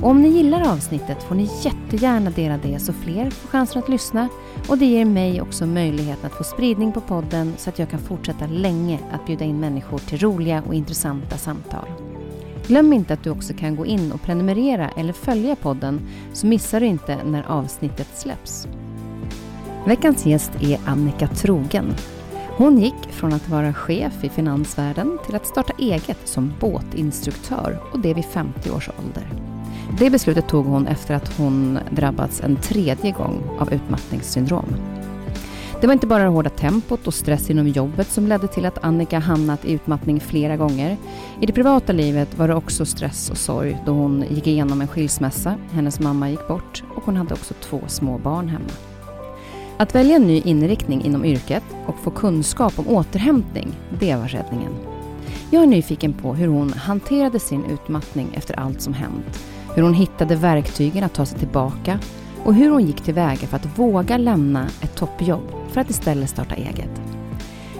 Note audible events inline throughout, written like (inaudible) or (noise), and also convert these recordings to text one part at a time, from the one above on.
Och om ni gillar avsnittet får ni jättegärna dela det så fler får chansen att lyssna och det ger mig också möjligheten att få spridning på podden så att jag kan fortsätta länge att bjuda in människor till roliga och intressanta samtal. Glöm inte att du också kan gå in och prenumerera eller följa podden så missar du inte när avsnittet släpps. Veckans gäst är Annika Trogen. Hon gick från att vara chef i finansvärlden till att starta eget som båtinstruktör och det vid 50 års ålder. Det beslutet tog hon efter att hon drabbats en tredje gång av utmattningssyndrom. Det var inte bara det hårda tempot och stress inom jobbet som ledde till att Annika hamnat i utmattning flera gånger. I det privata livet var det också stress och sorg då hon gick igenom en skilsmässa, hennes mamma gick bort och hon hade också två små barn hemma. Att välja en ny inriktning inom yrket och få kunskap om återhämtning, det var räddningen. Jag är nyfiken på hur hon hanterade sin utmattning efter allt som hänt hur hon hittade verktygen att ta sig tillbaka och hur hon gick tillväga för att våga lämna ett toppjobb för att istället starta eget.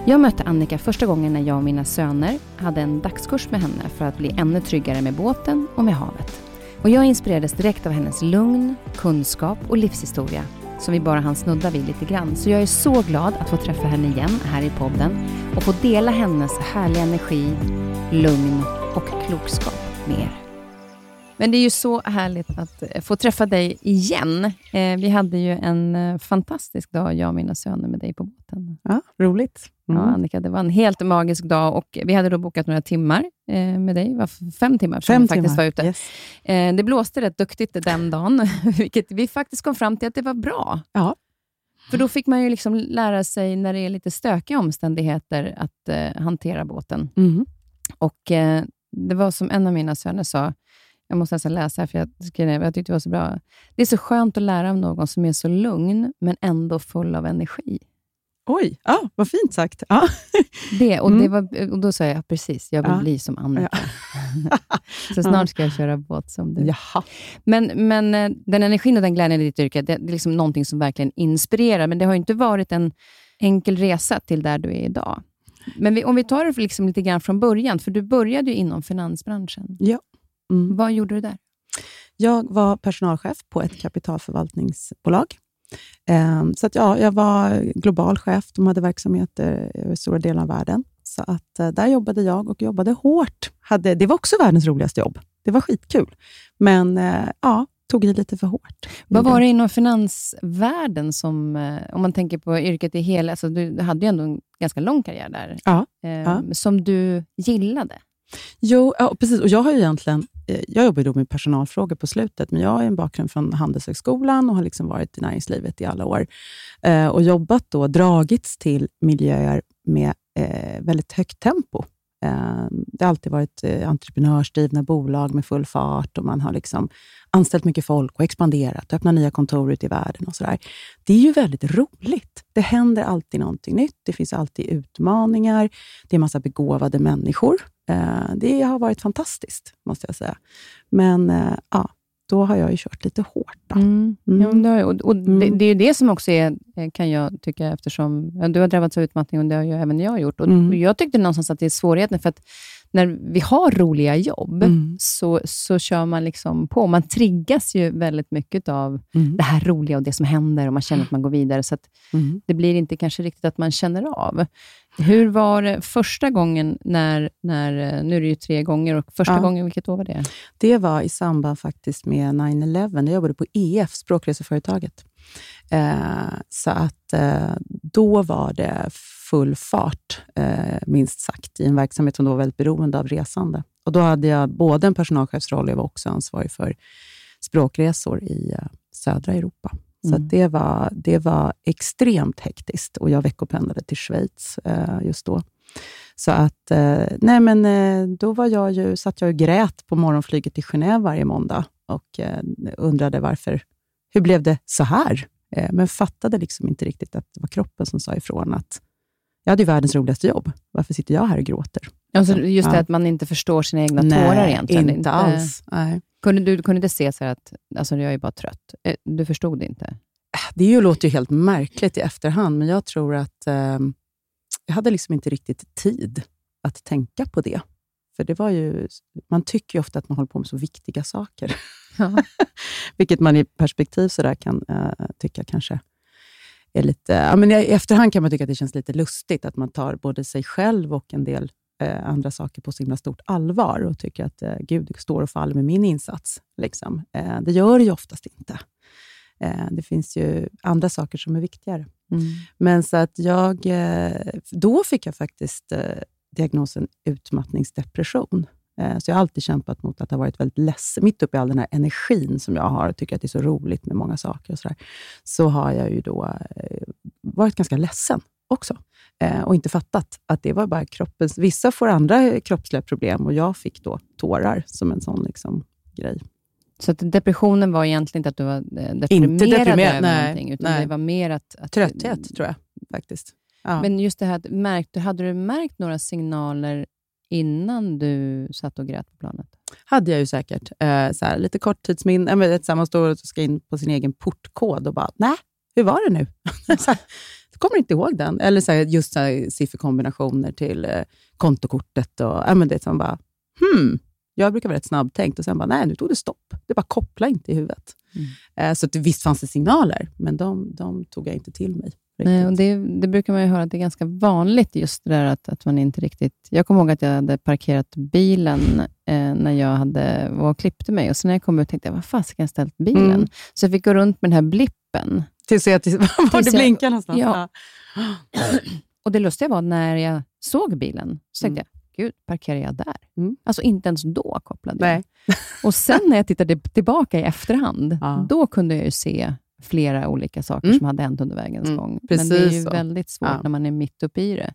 Jag mötte Annika första gången när jag och mina söner hade en dagskurs med henne för att bli ännu tryggare med båten och med havet. Och jag inspirerades direkt av hennes lugn, kunskap och livshistoria som vi bara hann snudda vid lite grann. Så jag är så glad att få träffa henne igen här i podden och få dela hennes härliga energi, lugn och klokskap med er. Men det är ju så härligt att eh, få träffa dig igen. Eh, vi hade ju en eh, fantastisk dag, jag och mina söner, med dig på båten. Ja, roligt. Mm. Ja, Annika, det var en helt magisk dag och vi hade då bokat några timmar med dig. var fem timmar fem vi faktiskt var ute. Yes. det blåste rätt duktigt den dagen, (laughs) vilket vi faktiskt kom fram till att det var bra. Ja. För då fick man ju liksom lära sig, när det är lite stökiga omständigheter, att hantera båten. Mm. Och Det var som en av mina söner sa, jag måste nästan läsa här, för jag, jag tyckte det var så bra. Det är så skönt att lära av någon som är så lugn, men ändå full av energi. Oj, ja, vad fint sagt. Ja. (laughs) Det, och, mm. det var, och Då sa jag, precis, jag vill ja. bli som Annika. Ja. (laughs) så snart ska jag köra båt som du. Jaha. Men, men eh, den energin och den glädjen i ditt yrke, det, det är liksom någonting som verkligen inspirerar, men det har inte varit en enkel resa till där du är idag. Men vi, om vi tar det liksom lite grann från början, för du började ju inom finansbranschen. Ja. Mm. Vad gjorde du där? Jag var personalchef på ett kapitalförvaltningsbolag. Um, så att, ja, jag var global chef. De hade verksamheter över stora delar av världen. Så att, uh, där jobbade jag och jobbade hårt. Hade, det var också världens roligaste jobb. Det var skitkul. Men uh, ja, tog i lite för hårt. Vad var det inom finansvärlden som, om man tänker på yrket i hela... Alltså du hade ju ändå en ganska lång karriär där. Ja, ja. Som du gillade? Jo, ja, precis. Och jag har ju egentligen Eh, Eh, jag jobbar då med personalfrågor på slutet, men jag har en bakgrund från Handelshögskolan och har liksom varit i näringslivet i alla år. Eh, och jobbat då, dragits till miljöer med eh, väldigt högt tempo. Eh, det har alltid varit eh, entreprenörsdrivna bolag med full fart och man har liksom anställt mycket folk och expanderat och öppnat nya kontor ute i världen. och sådär. Det är ju väldigt roligt. Det händer alltid någonting nytt. Det finns alltid utmaningar. Det är en massa begåvade människor. Eh, det har varit fantastiskt, måste jag säga. Men ja, då har jag ju kört lite hårt. Mm. Mm. Ja, och, och det, Mm. det är ju det som också är, eh, kan jag tycka, eftersom ja, du har drabbats av utmattning och det har ju även jag gjort. Och, Mm. och Jag tyckte någonstans att det är svårigheten, för att när vi har roliga jobb, Mm. så, så kör man liksom på. Man triggas ju väldigt mycket av Mm. det här roliga och det som händer och man känner att man går vidare. Så Mm. det blir inte kanske riktigt att man känner av. Hur var det första gången när, när eh, nu är det ju tre gånger, och första Ja. gången, vilket år var det? Det var i samband faktiskt med 9-11. Jag jobbade på EF, språkreseföretaget. Eh, så att eh, då var det full fart, eh, minst sagt, i en verksamhet som då var väldigt beroende av resande. Och Då hade jag både en personalchefsroll och jag var också ansvarig för språkresor i eh, södra Europa. Så Mm. att det, var, det var extremt hektiskt och jag veckopendlade till Schweiz eh, just då. Så att, eh, nej men eh, då var jag ju, satt jag och grät på morgonflyget till Genève varje måndag och eh, undrade varför, hur blev det så här? Men fattade liksom inte riktigt att det var kroppen som sa ifrån att jag hade ju världens roligaste jobb. Varför sitter jag här och gråter? Alltså just det Ja. att man inte förstår sina egna tårar egentligen. inte alls. Nej. Kunde du kunde inte se så att alltså, jag är bara trött? Eh, Du förstod inte? Det är ju, låter ju helt märkligt i efterhand, men jag tror att eh, jag hade liksom inte riktigt tid att tänka på det. För det var ju, man tycker ju ofta att man håller på med så viktiga saker. Ja. (laughs) Vilket man i perspektiv så där kan eh, tycka kanske är lite... Ja, men I efterhand kan man tycka att det känns lite lustigt att man tar både sig själv och en del eh, andra saker på så himla stort allvar och tycker att eh, Gud står och faller med min insats. Liksom. Eh, det gör det ju oftast inte. Eh, det finns ju andra saker som är viktigare. Mm. Men så att jag, eh, då fick jag faktiskt eh, diagnosen utmattningsdepression. Eh, Så jag har alltid kämpat mot att ha varit väldigt ledsen. Mitt uppe i all den här energin som jag har och tycker att det är så roligt med många saker, och så, där, så har jag ju då eh, varit ganska ledsen också. Eh, Och inte fattat att det var bara kroppens... Vissa får andra kroppsliga problem och jag fick då tårar som en sån liksom, grej. Så att depressionen var egentligen inte att du var deprimerad, Inte deprimerad, över nej, någonting, utan nej. det var mer att... att Trötthet, tror jag faktiskt. Ja. Men just det här, att märkte, hade du märkt några signaler innan du satt och grät på planet? hade jag ju säkert. Eh, så här, lite korttidsminne. Här, man står och ska in på sin egen portkod och bara, nej, hur var det nu? (laughs) så här, jag kommer inte ihåg den. Eller så här, just så här, sifferkombinationer till eh, kontokortet. Och, ja, men det, som bara, hmm. Jag brukar vara rätt snabbtänkt och sen bara, nej, nu tog det stopp. Det bara koppla inte i huvudet. Mm. Eh, så att, visst fanns det signaler, men de, de tog jag inte till mig. Nej, och riktigt. det, det brukar man ju höra att det är ganska vanligt, just det där att, att man inte riktigt... Jag kommer ihåg att jag hade parkerat bilen eh, när jag hade, var och klippte mig. Och sen när jag kom ut tänkte jag, vad fan ska jag ställt bilen? Mm. Så jag fick gå runt med den här blippen. Tills jag, till, (laughs) var Tills det jag- blinkar någonstans? Ja. Och det lustiga var när jag såg bilen, så tänkte Mm. jag, gud, parkerar jag där? Mm. Alltså inte ens då kopplade Nej. jag. Och sen när jag tittade tillbaka i efterhand, (laughs) Ja. då kunde jag ju se flera olika saker Mm. som hade hänt under vägens Mm, gång. Men det är precis ju så. väldigt svårt Ja. när man är mitt uppe i det.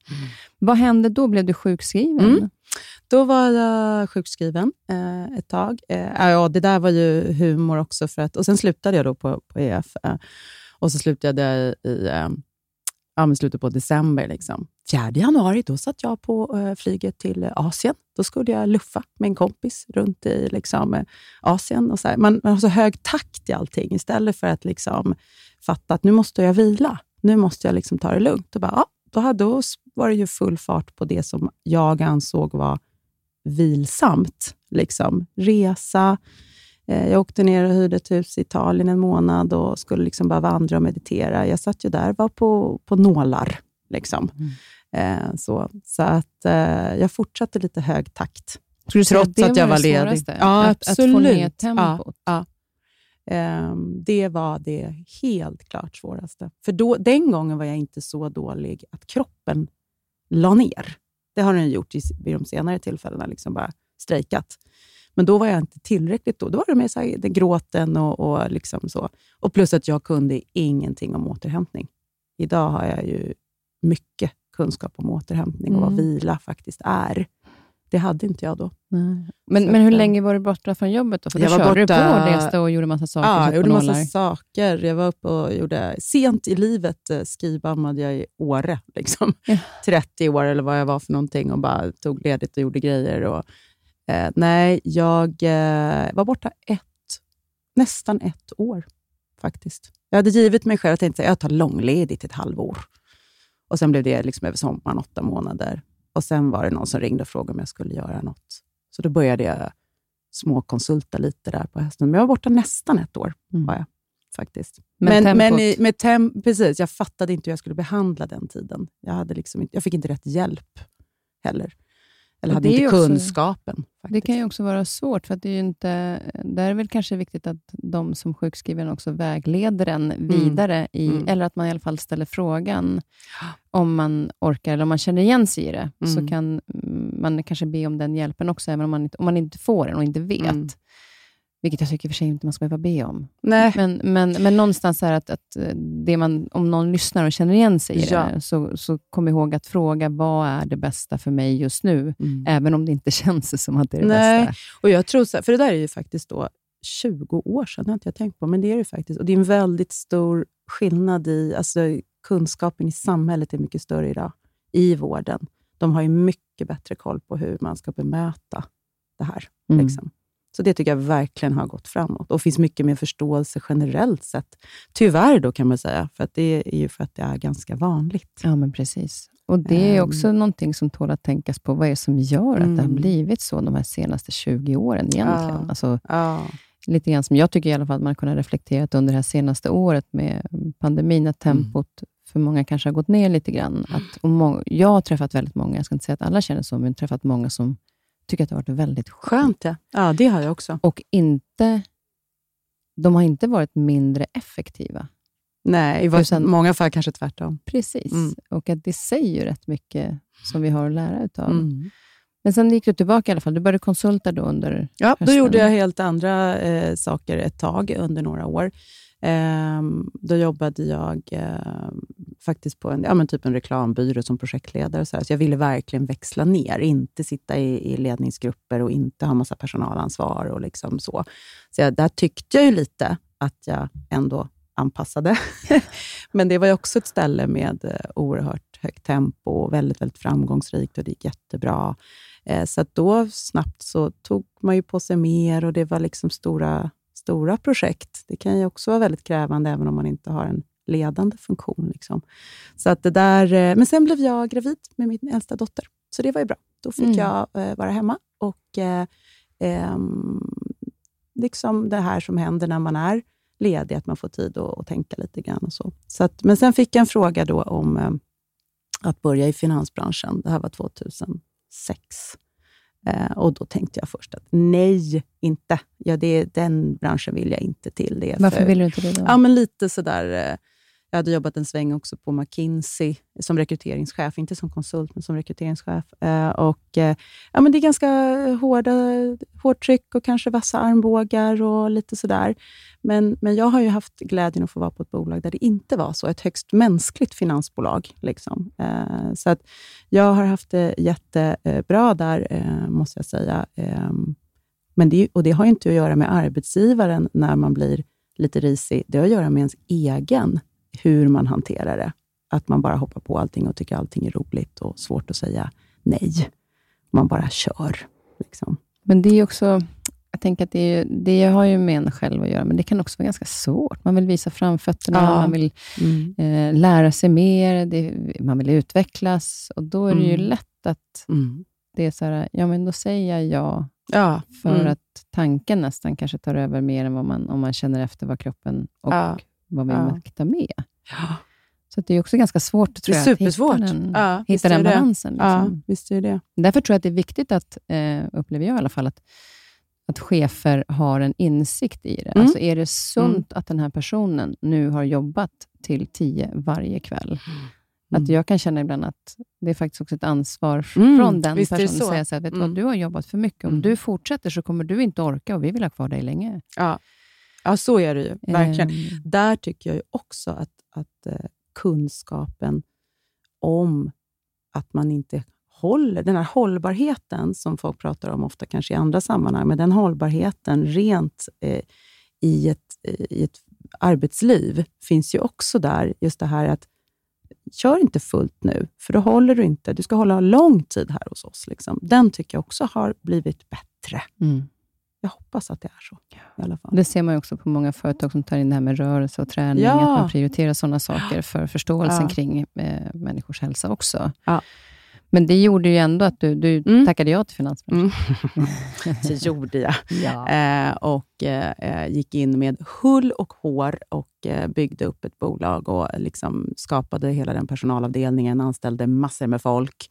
Vad hände då? Blev du sjukskriven? Mm. Då var jag sjukskriven eh, ett tag. Eh, ja, det där var ju humor också. För att, och Sen slutade jag då på, på EF. Eh, och så slutade jag i eh, ja, men slutet på december. Liksom. 4 januari då satt jag på eh, flyget till Asien. Då skulle jag luffa med en kompis runt i liksom, eh, Asien. Och så här. Man, man har så hög takt i allting istället för att liksom, fatta att nu måste jag vila. Nu måste jag liksom ta det lugnt. Och bara, ja, då, hade, då var det ju full fart på det som jag ansåg var vilsamt. Liksom. Resa. Eh, jag åkte ner och hyrde ett hus i Italien en månad och skulle liksom bara vandra och meditera. Jag satt ju där, var på, på nålar. Liksom. Mm. Eh, så, så att eh, jag fortsatte lite hög takt. Tror du Trots att det jag var var det ledig. svåraste? Ja, att, att få ner absolut. tempot? Ja, Ehm, det var det helt klart svåraste. För då, den gången var jag inte så dålig att kroppen la ner. Det har den gjort i, vid de senare tillfällena, liksom bara strejkat. Men då var jag inte tillräckligt. Då, då var det mer så här, den gråten och, och liksom så. Och plus att jag kunde ingenting om återhämtning. Idag har jag ju mycket kunskap om återhämtning och vad Mm. vila faktiskt är. Det hade inte jag då. Nej. Men, Så men hur eh, länge var du borta från jobbet? Då? För då Jag var körde borta- du på, reste och gjorde massa saker. Ja, jag gjorde massa saker. Jag var uppe och gjorde... Sent i livet eh, skrivbammade jag i Åre. Liksom. Ja. (laughs) 30 år eller vad jag var för någonting och bara tog ledigt och gjorde grejer. Och, eh, nej, jag eh, var borta ett... nästan ett år faktiskt. Jag hade givit mig själv att jag, jag tar långledigt ett halvår. Och Sen blev det liksom över sommaren åtta månader. Och Sen var det någon som ringde och frågade om jag skulle göra något. Så då började jag småkonsulta lite där på hösten. Men jag var borta nästan ett år. Mm. Var jag, faktiskt. Men, men, men i, med tem, precis, jag fattade inte hur jag skulle behandla den tiden. Jag, hade liksom, jag fick inte rätt hjälp heller. Eller hade inte också, kunskapen. Faktiskt. Det kan ju också vara svårt, för att det är inte, där är väl kanske viktigt att de som sjukskriver också vägleder en mm. vidare, mm. I, mm. eller att man i alla fall ställer frågan (gasps) om man orkar, eller om man känner igen sig i det, mm. så kan man kanske be om den hjälpen också, även om man inte, om man inte får den och inte vet. Vilket jag tycker för sig inte man ska behöva be om. Nej. Men, men, men någonstans är att, att det man, om någon lyssnar och känner igen sig i ja. det, så, så kom ihåg att fråga vad är det bästa för mig just nu, mm. även om det inte (laughs) känns som att det är det Nej. bästa. Och jag tror så, för det där är ju faktiskt då 20 år sedan, det har inte jag tänkt på, men det är det faktiskt. Och det är en väldigt stor skillnad i, alltså kunskapen i samhället är mycket större idag, i vården. De har ju mycket bättre koll på hur man ska bemöta det här. Mm. Liksom. Så det tycker jag verkligen har gått framåt och finns mycket mer förståelse generellt sett. Tyvärr då kan man säga, för att det är ju för att det är ganska vanligt. Ja, men precis. Och Det är också um, någonting som tål att tänkas på. Vad är det som gör att mm. det har mm. blivit så de här senaste 20 åren egentligen? Ja, alltså, ja. Lite grann som jag tycker i alla fall att man har kunnat reflektera under det här senaste året med pandemin, att mm. tempot mm. för många kanske har gått ner lite grann. Att, och jag har träffat väldigt många, jag ska inte säga att alla känner så, men träffat många som tycker att det har varit väldigt skönt. Ja. ja. det har jag också. Och inte, de har inte varit mindre effektiva. Nej, i sen, många fall kanske tvärtom. Precis, mm. och att det säger rätt mycket som vi har att lära utav. Mm. Men sen gick du tillbaka i alla fall. Du började konsulta då under Ja, hösten. då gjorde jag helt andra eh, saker ett tag under några år. Eh, då jobbade jag eh, faktiskt på en, ja, men typ en reklambyrå som projektledare. Och så, här. så jag ville verkligen växla ner, inte sitta i, i ledningsgrupper och inte ha massa personalansvar och liksom så. Så jag, där tyckte jag ju lite att jag ändå anpassade. (laughs) men det var ju också ett ställe med eh, oerhört högt tempo och väldigt, väldigt framgångsrikt och det gick jättebra. Eh, så då snabbt så tog man ju på sig mer och det var liksom stora stora projekt. Det kan ju också vara väldigt krävande, även om man inte har en ledande funktion. Liksom. Så att det där, eh, men sen blev jag gravid med min äldsta dotter, så det var ju bra. Då fick mm. jag eh, vara hemma och eh, eh, liksom det här som händer när man är ledig, att man får tid att, att tänka lite grann. Och så. så att, men sen fick jag en fråga då om eh, att börja i finansbranschen. Det här var 2006. Eh, och Då tänkte jag först att nej, inte. Ja, det, den branschen vill jag inte till. Det Varför för, vill du inte det? Då? Ja, men lite sådär... Jag hade jobbat en sväng också på McKinsey som rekryteringschef, inte som konsult, men som rekryteringschef. Eh, och, eh, ja, men det är ganska hårda, hårt tryck och kanske vassa armbågar och lite sådär. Men, men jag har ju haft glädjen att få vara på ett bolag där det inte var så. Ett högst mänskligt finansbolag. Liksom. Eh, så att jag har haft det jättebra där, eh, måste jag säga. Eh, men det, och det har inte att göra med arbetsgivaren när man blir lite risig. Det har att göra med ens egen hur man hanterar det. Att man bara hoppar på allting och tycker allting är roligt och svårt att säga nej. Man bara kör. Liksom. Men det är också, jag tänker att det, är, det har ju med en själv att göra, men det kan också vara ganska svårt. Man vill visa framfötterna, ja. man vill mm. eh, lära sig mer, det, man vill utvecklas. Och Då är det mm. ju lätt att mm. det är så här, ja men då säger jag ja, ja. för mm. att tanken nästan kanske tar över mer än vad man, om man känner efter vad kroppen och ja vad vi ja. mäktar med. Ja. Så det är också ganska svårt tror jag, att hitta den, ja, hitta den balansen. Liksom. Visst är det. Därför tror jag att det är viktigt, att, eh, upplever jag i alla fall, att, att chefer har en insikt i det. Mm. Alltså är det sunt mm. att den här personen nu har jobbat till tio varje kväll? Mm. Att jag kan känna ibland att det är faktiskt också ett ansvar mm. från den personen att säga så här, vet du vad, mm. du har jobbat för mycket. Om mm. du fortsätter så kommer du inte orka och vi vill ha kvar dig länge. Ja. Ja, så är det ju. Verkligen. Mm. Där tycker jag också att, att uh, kunskapen om att man inte håller, den här hållbarheten som folk pratar om ofta kanske i andra sammanhang, men den hållbarheten rent eh, i, ett, eh, i ett arbetsliv finns ju också där. Just det här att kör inte fullt nu, för då håller du inte. Du ska hålla lång tid här hos oss. Liksom. Den tycker jag också har blivit bättre. Mm. Jag hoppas att det är så. I alla fall. Det ser man också på många företag som tar in det här med rörelse och träning, Ja. att man prioriterar sådana saker för förståelsen Ja. kring eh, människors hälsa också. Ja. Men det gjorde ju ändå att du, du Mm. tackade ja till finansbranschen. Mm. (laughs) det gjorde jag. (laughs) Ja. Eh, och eh, eh, gick in med hull och hår och eh, byggde upp ett bolag och liksom skapade hela den personalavdelningen, anställde massor med folk.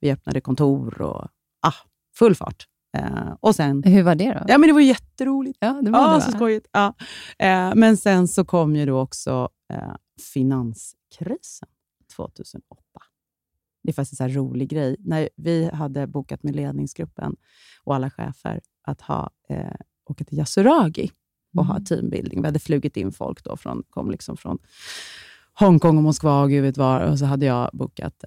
Vi öppnade kontor och ah, full fart. Eh, och sen, Hur var det då? ja, men det var jätteroligt. Ja, det var Ja, det, så skojigt. Ja. Eh, men sen så kom ju då också eh, finanskrisen 2008. Det är faktiskt en rolig grej. När vi hade bokat med ledningsgruppen och alla chefer att ha, eh, åka till Yasuragi och ha Mm. teambuilding. Vi hade flugit in folk då från, kom liksom från Hongkong och Moskva och gud vet var. Och så hade jag bokat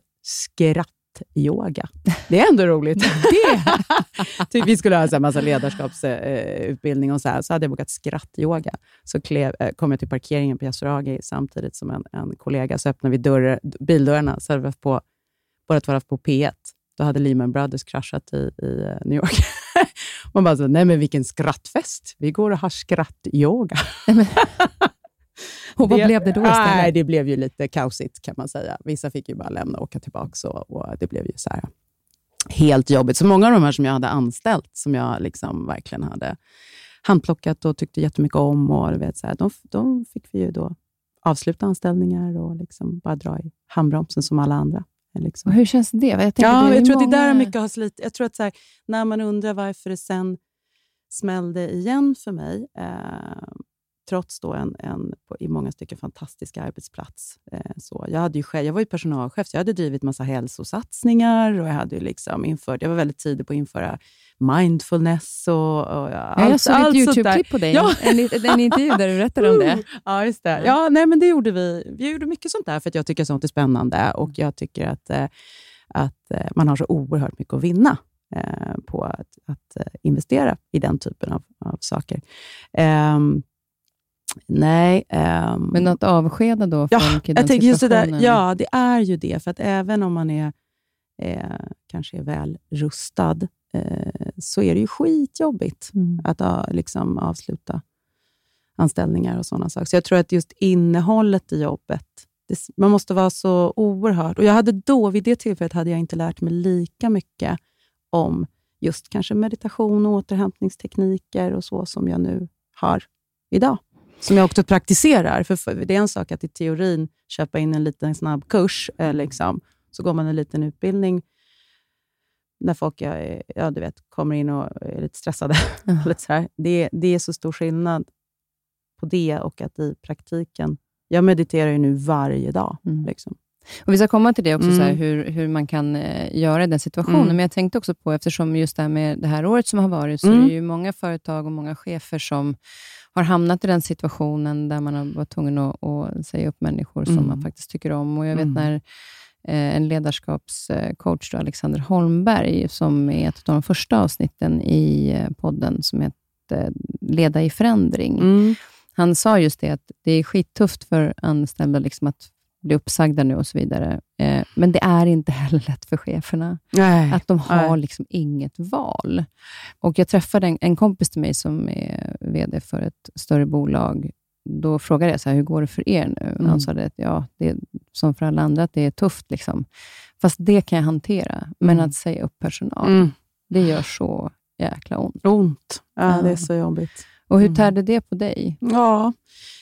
skrattyoga. Det är ändå roligt. Det. (laughs) typ, vi skulle ha en massa ledarskapsutbildning och så här. Så hade jag bokat skrattyoga. Så klev, eh, kom jag till parkeringen på Yasuragi samtidigt som en, en kollega. Så öppnade vi dörrar, bildörrarna. Så hade vi haft på, båda två haft på P1. Då hade Lehman Brothers kraschat i, i eh, New York. (laughs) Man bara, så, nej men vilken skrattfest. Vi går och har skrattyoga. (laughs) Och vad blev det då istället? Nej, det blev ju lite kaosigt kan man säga. Vissa fick ju bara lämna och åka tillbaka och, och det blev ju så här helt jobbigt. Så många av de här som jag hade anställt, som jag liksom verkligen hade handplockat och tyckte jättemycket om, och vet, så här, de, de fick vi ju då avsluta anställningar och liksom bara dra i handbromsen som alla andra. Liksom. Hur känns det? Jag tänker, Ja, det jag tror att det där mycket har slitit. Jag tror att här, när man undrar varför det sen smällde igen för mig, eh, trots då en, en på, i många stycken fantastisk arbetsplats. Eh, så jag, hade ju själv, jag var ju personalchef, så jag hade drivit massa hälsosatsningar och jag hade ju liksom infört, jag var väldigt tidig på att införa mindfulness och, och Ja, jag såg ett sånt där. YouTube-klipp på dig, Ja. en, en intervju där du berättade om det. (laughs) Ja, just det. Ja. Nej, men det gjorde vi. Vi gjorde mycket sånt där för att jag tycker sånt är spännande och jag tycker att, eh, att eh, man har så oerhört mycket att vinna eh, på att, att investera i den typen av, av saker. Ehm, nej. ehm, Men något avskeda då Ja, den jag tänker just det där, ja, det är ju det. För att även om man är, eh, kanske är väl rustad, eh, så är det ju skitjobbigt Mm. att liksom, avsluta anställningar och sådana saker. Så jag tror att just innehållet i jobbet, det, man måste vara så oerhört... Och jag hade då, vid det tillfället, hade jag inte lärt mig lika mycket om just kanske meditation och återhämtningstekniker och så som jag nu har idag. Som jag också praktiserar. För, det är en sak att i teorin köpa in en liten snabb kurs, eh, liksom. så går man en liten utbildning när folk är, ja, du vet, kommer in och är lite stressade. Ja. (laughs) lite så här. Det, det är så stor skillnad på det och att i praktiken... Jag mediterar ju nu varje dag. Mm. Liksom. Och vi ska komma till det också, Mm. så här, hur, hur man kan eh, göra i den situationen. Mm. Men jag tänkte också på, eftersom just det här med det här året som har varit, så Mm. är det ju många företag och många chefer som har hamnat i den situationen där man har varit tvungen att, att säga upp människor som Mm. man faktiskt tycker om. Och Jag vet Mm. när eh, en ledarskapscoach, då, Alexander Holmberg, som är ett av de första avsnitten i eh, podden, som heter Leda i förändring. Mm. Han sa just det, att det är skittufft för anställda liksom att bli uppsagda nu och så vidare. Eh, men det är inte (laughs) heller lätt för cheferna. Nej. Att de har Nej. liksom inget val. Och Jag träffade en, en kompis till mig som är VD för ett större bolag. Då frågade jag så här, hur går det för er nu? Mm. Han sa att ja, det är som för alla andra, att det är tufft. Liksom. Fast det kan jag hantera. Men Mm. att säga upp personal, Mm. det gör så jäkla ont. Ont. Ja, Ja. det är så jobbigt. Och hur Mm. tärde det på dig? Ja,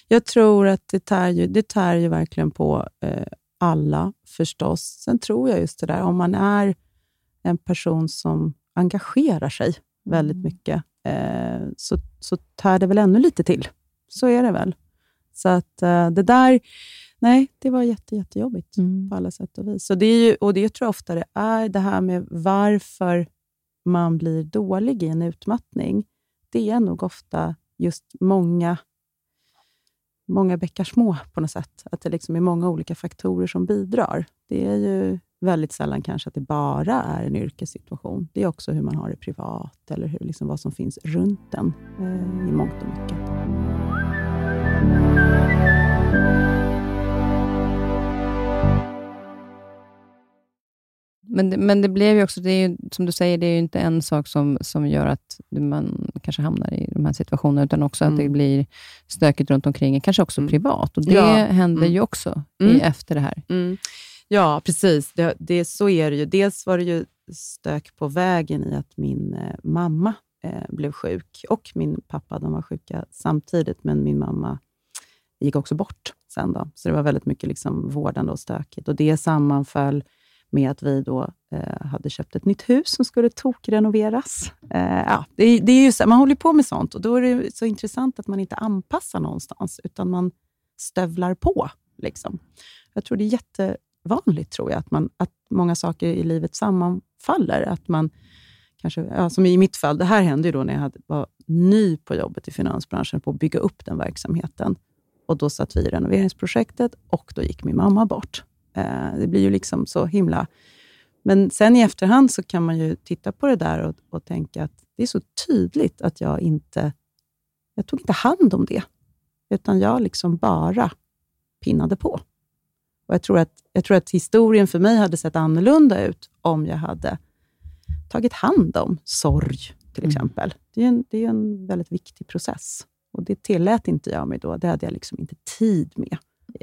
jag tror att det tär ju, det tär ju verkligen på eh, alla förstås. Sen tror jag just det där, om man är en person som engagerar sig väldigt Mm. mycket, eh, så, så tär det väl ännu lite till. Så är det väl. Så att eh, det där, nej, det var jätte, jättejobbigt Mm. på alla sätt och vis. Så det är ju, och det tror jag ofta det är, det här med varför man blir dålig i en utmattning. Det är nog ofta just många många bäckar små på något sätt. Att det liksom är många olika faktorer som bidrar. Det är ju väldigt sällan kanske att det bara är en yrkessituation. Det är också hur man har det privat eller hur, liksom vad som finns runt den eh, i mångt och mycket. Men, det- men det blev ju också, det är ju, som du säger, det är ju inte en sak som, som gör att man kanske hamnar i de här situationerna, utan också att Mm. det blir stökigt runt omkring, kanske också Mm. privat. Och det Ja. händer Mm. ju också Mm. i, efter det här. Mm. Ja, precis. Det, det, så är det ju. Dels var det ju stök på vägen i att min eh, mamma eh, blev sjuk och min pappa. De var sjuka samtidigt, men min mamma gick också bort sen. Då. Så det var väldigt mycket liksom vårdande och stökigt. Och Det sammanföll med att vi då eh, hade köpt ett nytt hus som skulle tokrenoveras. Eh, ja, det, det är ju så, man håller på med sånt och då är det så intressant att man inte anpassar någonstans, utan man stövlar på. Liksom. Jag tror det är jättevanligt, tror jag, att, man, att många saker i livet sammanfaller. Att man kanske, ja, som i mitt fall, det här hände ju då när jag hade, var ny på jobbet i finansbranschen, på att bygga upp den verksamheten. Och Då satt vi i renoveringsprojektet och då gick min mamma bort. Eh, det blir ju liksom så himla... Men sen i efterhand så kan man ju titta på det där och, och tänka att det är så tydligt att jag inte... Jag tog inte hand om det, utan jag liksom bara pinnade på. Och jag, tror att, jag tror att historien för mig hade sett annorlunda ut om jag hade tagit hand om sorg, till Mm. exempel. Det är, en, det är en väldigt viktig process. Och Det tillät inte jag mig då. Det hade jag liksom inte tid med.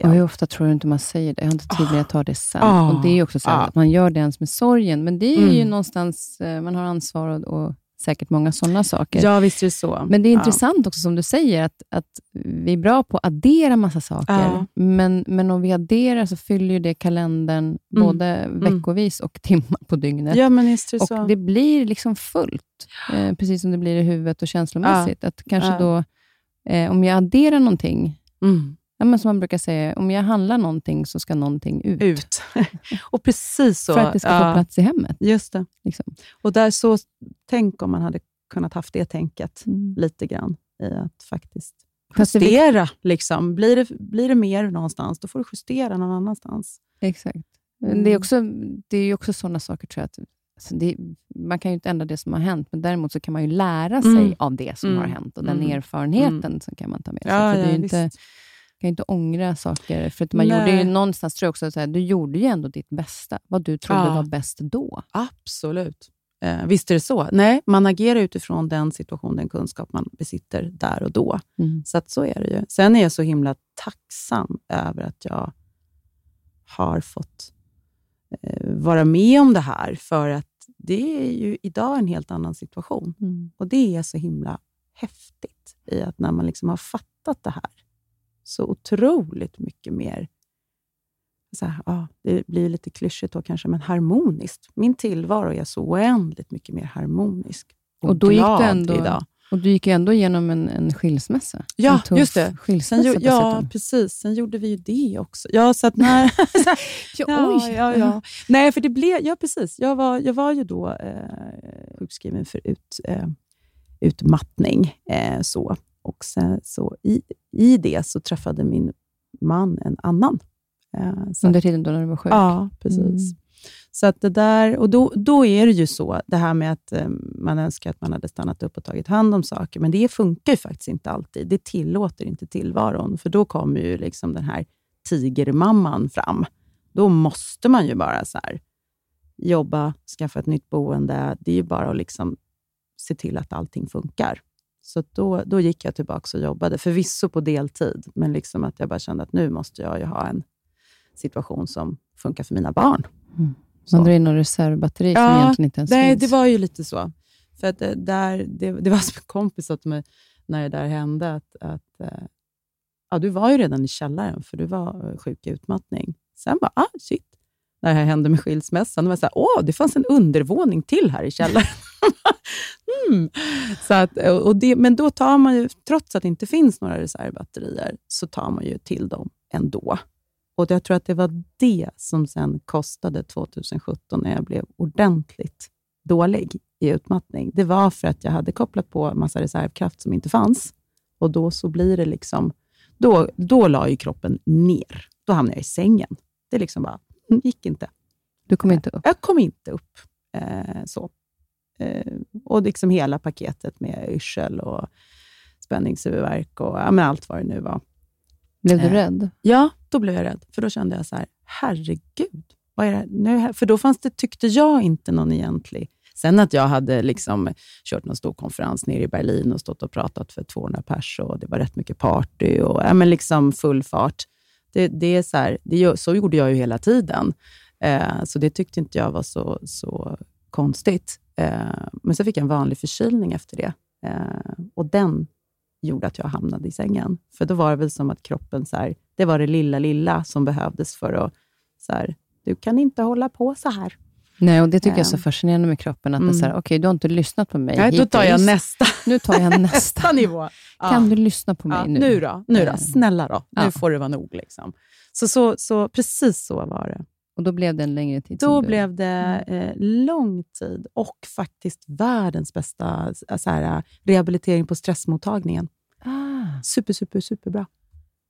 Och hur ofta tror du inte man säger det? Jag har inte tid att ta det sen. Ah. och Det är ju också så Ah. att man gör det ens med sorgen, men det är ju Mm. någonstans, eh, man har ansvar och, och säkert många sådana saker. Ja, visst är det så. Men det är Ja. intressant också som du säger, att, att vi är bra på att addera massa saker, Ja. men, men om vi adderar så fyller ju det kalendern både veckovis och timmar på dygnet. Ja, men visst är det så. och det blir liksom fullt, eh, precis som det blir i huvudet och känslomässigt. Att kanske Ja. då, eh, om jag adderar någonting, Mm. Ja, men som man brukar säga, om jag handlar någonting så ska någonting ut. Ut. (laughs) och precis så. För att det ska få ja, plats i hemmet. Just det. Liksom. Och där så, tänk om man hade kunnat haft det tänket Mm. lite grann i att faktiskt justera. Liksom. Blir, det, blir det mer någonstans, då får du justera någon annanstans. Exakt. Mm. Det är, också, det är också sådana saker, tror jag, att alltså det, man kan ju inte ändra det som har hänt, men däremot så kan man ju lära sig Mm. av det som Mm. har hänt och den Mm. erfarenheten som kan man ta med sig. Ja, ja, inte. Kan ju inte ångra saker. För att man Nej. gjorde ju någonstans, tror jag också, så här, du gjorde ju ändå ditt bästa, vad du trodde Ja. var bäst då. Absolut. Eh, visst är det så. Nej, man agerar utifrån den situation, den kunskap man besitter där och då. Mm. Så att så är det ju. Sen är jag så himla tacksam över att jag har fått eh, vara med om det här, för att det är ju idag en helt annan situation. Mm. Och det är så himla häftigt i att när man liksom har fattat det här, så otroligt mycket mer så här, ja, det blir lite klyschigt då kanske, men harmoniskt. Min tillvaro är så oändligt mycket mer harmonisk och, Och då gick glad ändå- idag. Och du gick ändå igenom en, en skilsmässa. Ja, en just det. Sen, Skilsmässa ju- ja, precis. Sen gjorde vi ju det också. Ja, så att när, (laughs) Ja, (laughs) ja, oj. ja, ja. Nej, för det blev... Ja, precis. Jag var, jag var ju då eh, sjukskriven för ut, eh, utmattning. Eh, så. Och sen, så i, I det så träffade min man en annan. Eh, så Under tiden då när du var sjuk. Ja, precis. Mm. Så att det där, och då, då är det ju så, det här med att eh, man önskar att man hade stannat upp och tagit hand om saker, men det funkar ju faktiskt inte alltid. Det tillåter inte tillvaron, för då kommer ju liksom den här tigermamman fram. Då måste man ju bara så här, jobba, skaffa ett nytt boende. Det är ju bara att liksom se till att allting funkar. Så att då, då gick jag tillbaka och jobbade, förvisso på deltid, men liksom att jag bara kände att nu måste jag ha en situation som funkar för mina barn. Mm. Man drar in någon reservbatteri som Ja, egentligen inte ens Nej, finns. det var ju lite så. För att det, där, det, det var (laughs) som en kompis till mig när det där hände, att, att eh, ja, du var ju redan i källaren, för du var eh, sjuk i utmattning. Sen bara, ah, shit. När det här hände med skilsmässan, det var så här, åh, det fanns en undervåning till här i källaren. (laughs) mm. så att, och det, men då tar man ju, trots att det inte finns några reservbatterier, så tar man ju till dem ändå. Och jag tror att det var det som sen kostade 2017, när jag blev ordentligt dålig i utmattning. Det var för att jag hade kopplat på massa reservkraft som inte fanns. Och då så blir det liksom... Då, då la ju kroppen ner. Då hamnade jag i sängen. Det liksom bara, mm, gick inte. Du kom inte upp. Jag kom inte upp. Eh, så. Eh, och liksom hela paketet med yrsel och spänningshuvudvärk och ja, allt vad det nu var. Blev du Eh. rädd? Ja, då blev jag rädd. För då kände jag så här, herregud, vad är det? Nu, för då fanns det, tyckte jag, inte någon egentlig... Sen att jag hade liksom kört någon stor konferens nere i Berlin och stått och pratat för 200 pers och det var rätt mycket party och ja, men liksom full fart. Det, det är så, här, det, så gjorde jag ju hela tiden. Eh, så det tyckte inte jag var så, så konstigt. Eh, men så fick jag en vanlig förkylning efter det. Eh, och den gjorde att jag hamnade i sängen. För då var det väl som att kroppen, så här, det var det lilla, lilla som behövdes för att, så här, du kan inte hålla på så här. Nej, och det tycker jag är så fascinerande med kroppen. Att mm. det är okej, okay, du har inte lyssnat på mig Nej, då tar jag nästa. Nu tar jag (laughs) nästa. nästa nivå. Kan du lyssna på mig ja, nu? Nu då? Nu då? Snälla då. Nu får det vara nog. Liksom. Så, så, så precis så var det. Och då blev det en längre tid? Då blev det mm. eh, lång tid och faktiskt världens bästa så här, rehabilitering på stressmottagningen. Ah. Super, super, superbra.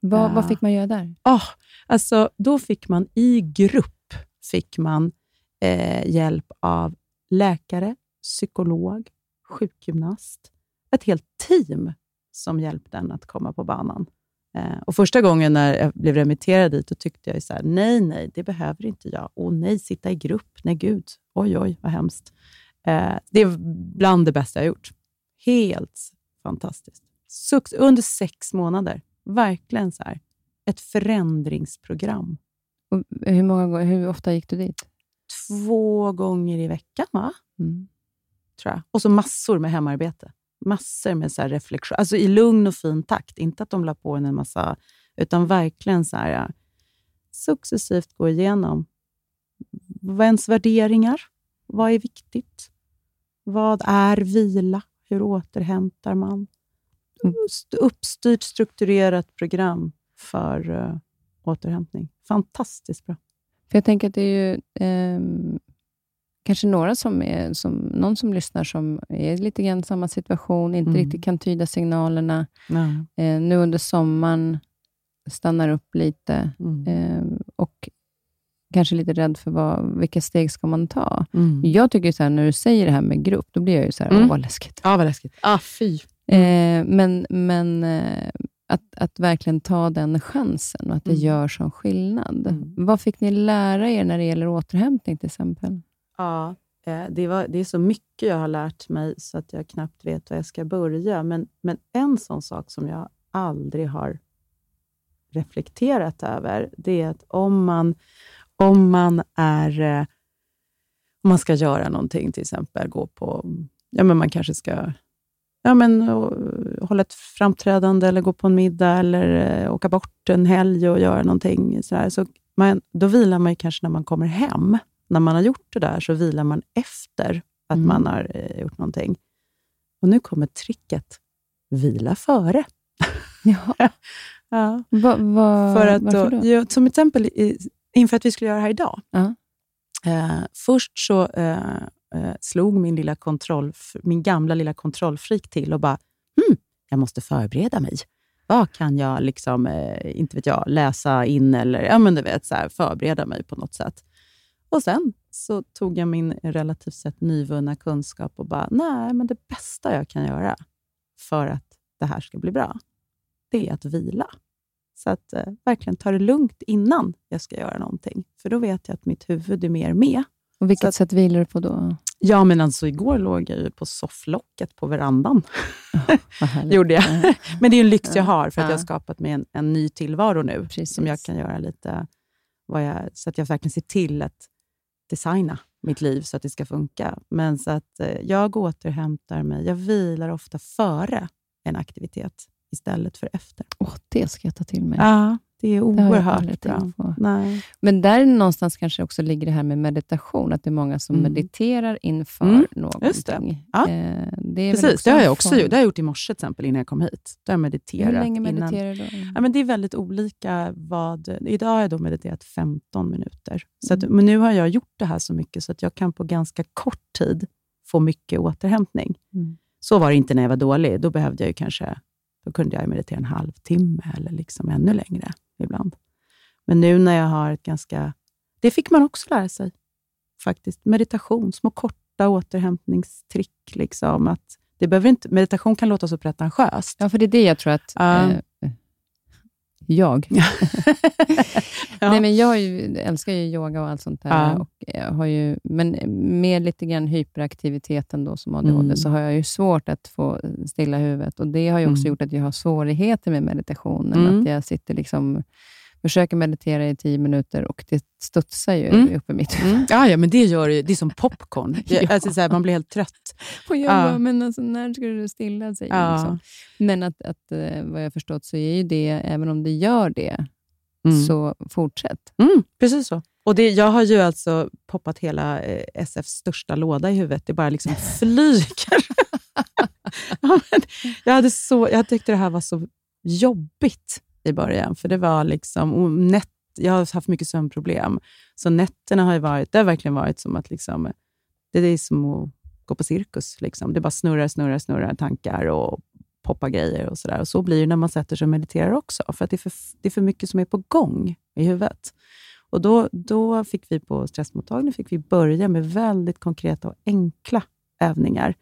Vad, ja. vad fick man göra där? Oh, alltså, då fick man i grupp fick man, eh, hjälp av läkare, psykolog, sjukgymnast. Ett helt team som hjälpte en att komma på banan. Eh, och Första gången när jag blev remitterad dit, då tyckte jag så här, nej, nej, det behöver inte jag. Och nej, sitta i grupp. Nej, gud. Oj, oj, vad hemskt. Eh, det är bland det bästa jag gjort. Helt fantastiskt. Sux under sex månader. Verkligen så här, ett förändringsprogram. Och hur, många, hur ofta gick du dit? Två gånger i veckan, va? Mm. Tror jag. Och så massor med hemarbete massor med så reflektion, alltså i lugn och fin takt. Inte att de la på en en massa, utan verkligen så här, successivt gå igenom vad ens värderingar. Vad är viktigt? Vad är vila? Hur återhämtar man? Mm. Uppstyrt, strukturerat program för uh, återhämtning. Fantastiskt bra. För Jag tänker att det är ju eh, kanske några som är, som, någon som lyssnar som är lite grann samma situation, inte mm. riktigt kan tyda signalerna. Mm. Eh, nu under sommaren stannar upp lite mm. eh, och kanske lite rädd för vad, vilka steg ska man ta. Mm. Jag tycker så här, när du säger det här med grupp, då blir jag ju så här, mm. vad läskigt. Ja, vad läskigt. Ah, fy. Eh, men men eh, att, att verkligen ta den chansen och att det mm. gör sån skillnad. Mm. Vad fick ni lära er när det gäller återhämtning till exempel? Ja, eh, det, var, det är så mycket jag har lärt mig så att jag knappt vet var jag ska börja. Men, men en sån sak som jag aldrig har reflekterat över, det är att om man, om man är eh, om man ska göra någonting, till exempel gå på... Ja, men man kanske ska ja, men, eh, hålla ett framträdande eller gå på en middag eller uh, åka bort en helg och göra någonting. Så, så man, då vilar man kanske när man kommer hem när man har gjort det där så vilar man efter att mm. man har eh, gjort någonting. Och nu kommer tricket. Vila före. (laughs) Ja. (laughs) ja. Va, va, För att då, då? Ja, som exempel, inför att vi skulle göra det här idag. -huh. eh, först så eh, eh, slog min, lilla kontroll, min gamla lilla kontrollfreak till och bara, hmm, jag måste förbereda mig. Vad kan jag, liksom, eh, inte vet jag, läsa in eller ja, men du vet, så här, förbereda mig på något sätt? Och sen så tog jag min relativt sett nyvunna kunskap och bara, nej, men det bästa jag kan göra för att det här ska bli bra, det är att vila. Så att eh, verkligen ta det lugnt innan jag ska göra någonting. För då vet jag att mitt huvud är mer med. Och Vilket att, sätt vilar du på då? Ja, men alltså igår låg jag ju på sofflocket på verandan. Oh, (laughs) Gjorde jag. (laughs) men det är en lyx jag har, för att ja. jag har skapat mig en, en ny tillvaro nu, Precis. som jag kan göra lite, jag, så att jag verkligen ser till att designa mitt liv så att det ska funka. Men så att eh, jag återhämtar mig. Jag vilar ofta före en aktivitet istället för efter. Oh, det ska jag ta till mig. Ja, det är oerhört det bra. Nej. Men där någonstans kanske också ligger det här med meditation, att det är många som mm. mediterar inför mm. någonting. Just det. Ja. Eh, det Precis, det har jag också gjort. Det har jag gjort i morse till exempel, innan jag kom hit. Då har jag mediterat. Hur länge mediterar du Ja, men det är väldigt olika. vad... Idag har jag då mediterat 15 minuter. Så att, mm. men nu har jag gjort det här så mycket, så att jag kan på ganska kort tid få mycket återhämtning. Mm. Så var det inte när jag var dålig. Då behövde jag kanske då kunde jag meditera en halvtimme eller liksom ännu längre ibland. Men nu när jag har ett ganska... Det fick man också lära sig, faktiskt. Meditation, små korta återhämtningstrick. Liksom, att det behöver inte, meditation kan låta så pretentiöst. Ja, för det är det jag tror att... Uh. Eh, jag. (laughs) (laughs) ja, Nej, men jag ju, älskar ju yoga och allt sånt där. Ja. Och jag har ju, men med lite grann hyperaktiviteten då som ADHD, Mm. så har jag ju svårt att få stilla huvudet. Och Det har ju också Mm. gjort att jag har svårigheter med meditationen. Mm. Att jag sitter liksom försöker meditera i tio minuter och det studsar ju Mm. upp i mitt huvud. Mm. Ja, ja, men det gör det. Det är som popcorn. (laughs) Ja. alltså, så här, man blir helt trött. Och jag Ja. bara, men alltså, när ska det stilla sig? Ja. Liksom. Men att, att, eh, vad jag har förstått så är ju det, även om det gör det, Mm. så fortsätt. Mm, precis så. Och det, jag har ju alltså poppat hela eh, SFs största låda i huvudet. Det bara liksom (laughs) flyger. (laughs) ja, jag, hade så, jag tyckte det här var så jobbigt i början, för det var liksom... Nätt, jag har haft mycket sömnproblem, så nätterna har ju varit, det har verkligen varit som att liksom, det är som att gå på cirkus. Liksom. Det bara snurrar, snurrar, snurrar tankar och poppar grejer och sådär. Och så blir det när man sätter sig och mediterar också, för att det är för, det är för mycket som är på gång i huvudet. Och då, då fick vi på stressmottagningen fick vi börja med väldigt konkreta och enkla övningar.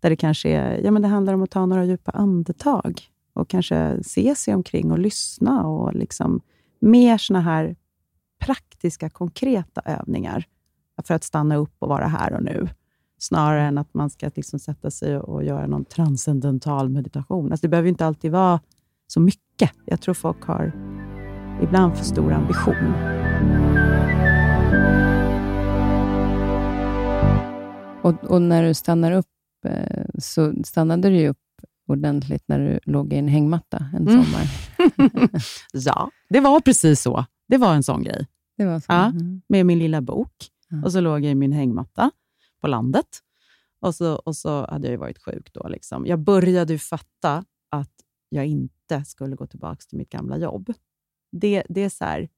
Där det kanske är, ja, men det handlar om att ta några djupa andetag och kanske se sig omkring och lyssna. och liksom Mer såna här praktiska, konkreta övningar för att stanna upp och vara här och nu. Snarare än att man ska liksom sätta sig och göra någon transcendental meditation. Alltså det behöver inte alltid vara så mycket. Jag tror folk har ibland för stor ambition. Och, och när du stannar upp, eh, så stannade du ju upp ordentligt när du låg i en hängmatta en Mm. sommar. (laughs) Ja, det var precis så. Det var en sån grej. Det var så. Ja. Mm. Med min lilla bok. Ja. Och så låg jag i min hängmatta på landet. Och så, och så hade jag varit sjuk då. Liksom. Jag började ju fatta att jag inte skulle gå tillbaka till mitt gamla jobb. Det, det är så här,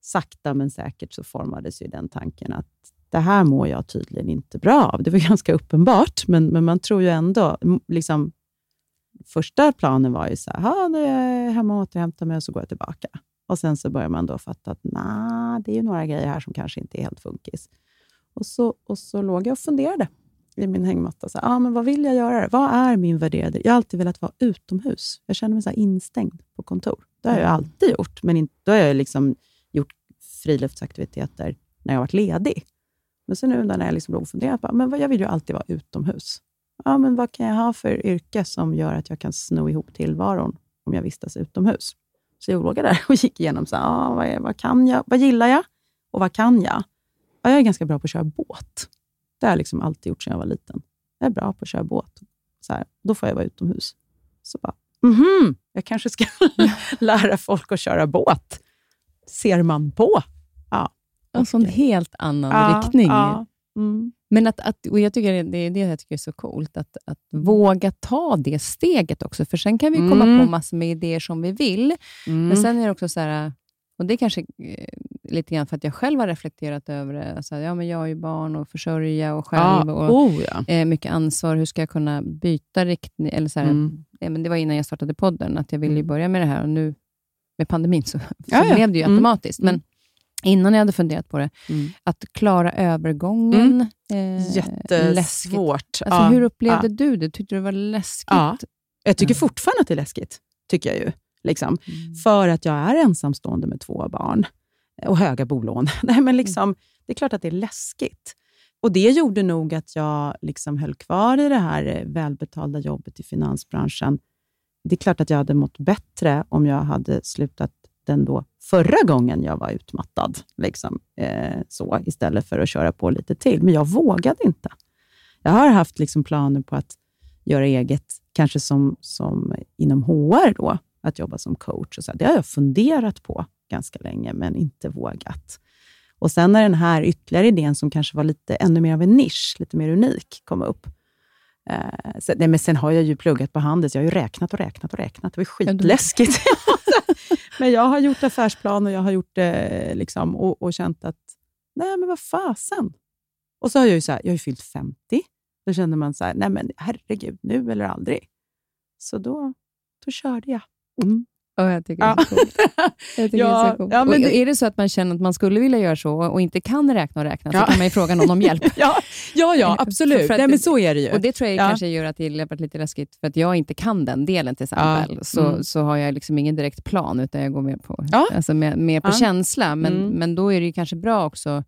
sakta men säkert så formades ju den tanken att det här mår jag tydligen inte bra av. Det var (laughs) ganska uppenbart, men, men man tror ju ändå... Liksom, första planen var ju så här, "Ha, nu är jag hemma och återhämtar mig och så går jag tillbaka. Och Sen så börjar man då fatta att nah, det är ju några grejer här som kanske inte är helt funkis. Och så, och så låg jag och funderade i min hängmatta. Så här, ah, men vad vill jag göra? Vad är min värderade... Jag har alltid velat vara utomhus. Jag känner mig så instängd på kontor. Det har jag Mm. alltid gjort, men inte, då har jag liksom gjort friluftsaktiviteter när jag varit ledig. Men så nu när jag liksom låg och funderade, men jag vill ju alltid vara utomhus. Ja, men vad kan jag ha för yrke som gör att jag kan sno ihop tillvaron om jag vistas utomhus? Så jag låg där (laughs) och gick igenom, så här, ah, vad, är, vad kan jag? Vad gillar jag? Och vad kan jag? Ja, jag är ganska bra på att köra båt. Det har jag liksom alltid gjort sedan jag var liten. Jag är bra på att köra båt. Så här, då får jag vara utomhus. Så bara, mhm, jag kanske ska (laughs) lära folk att köra båt. Ser man på. Ja. En Okej. helt annan Ja, riktning. ja. Mm. Men att, att, och jag tycker det är det jag tycker är så coolt, att, att våga ta det steget också. För sen kan vi komma Mm. på massor med idéer som vi vill, Mm. men sen är det också så här, och det är kanske eh, lite grann för att jag själv har reflekterat över det. Alltså, ja, men jag har ju barn och försörja och själv ja. och Oh, ja. eh, mycket ansvar. Hur ska jag kunna byta riktning? Eller så här, Mm. eh, men det var innan jag startade podden, att jag ville Mm. börja med det här och nu med pandemin så, så (laughs) Ja, ja. blev det ju Mm. automatiskt. Men Mm. Innan jag hade funderat på det, Mm. att klara övergången. Eh, läskigt. Jättesvårt. Alltså, ja. hur upplevde ja. du det? Tyckte du det var läskigt? Ja. Jag tycker fortfarande att det är läskigt. Tycker jag ju. Liksom. Mm. För att jag är ensamstående med två barn och höga bolån. (laughs) Nej, men liksom, det är klart att det är läskigt. Och Det gjorde nog att jag liksom höll kvar i det här eh, välbetalda jobbet i finansbranschen. Det är klart att jag hade mått bättre om jag hade slutat den då förra gången jag var utmattad, liksom, eh, så, istället för att köra på lite till. Men jag vågade inte. Jag har haft liksom planer på att göra eget, kanske som, som inom HR, då, att jobba som coach. Och så. Det har jag funderat på ganska länge, men inte vågat. Och Sen när den här ytterligare idén, som kanske var lite ännu mer av en nisch, lite mer unik, kom upp. Eh, så, nej, men sen har jag ju pluggat på Handels. Jag har ju räknat och räknat och räknat. Det var skitläskigt. (laughs) (laughs) men jag har gjort affärsplan och jag har gjort eh, liksom, och, och känt att, nej men vad fasen. Och så har jag ju, så här, jag har fyllt 50. Då kände man så här, nej men herregud, nu eller aldrig. Så då, då körde jag. Mm. Ja, jag tycker det är så coolt. (laughs) Jag tycker Ja, det är, så coolt. ja, men och det- är det så att man känner att man skulle vilja göra så och inte kan räkna och räkna, Ja. så kan man ju fråga någon om hjälp. (laughs) Ja, ja, ja absolut. för att Nej, det- men så är det ju. Och Det tror jag Ja. kanske gör att det varit lite läskigt, för att jag inte kan den delen till exempel. Ja. Så, Mm. så har jag liksom ingen direkt plan, utan jag går mer på, Ja. alltså mer, mer på Ja. känsla. Men, Mm. men då är det ju kanske bra också,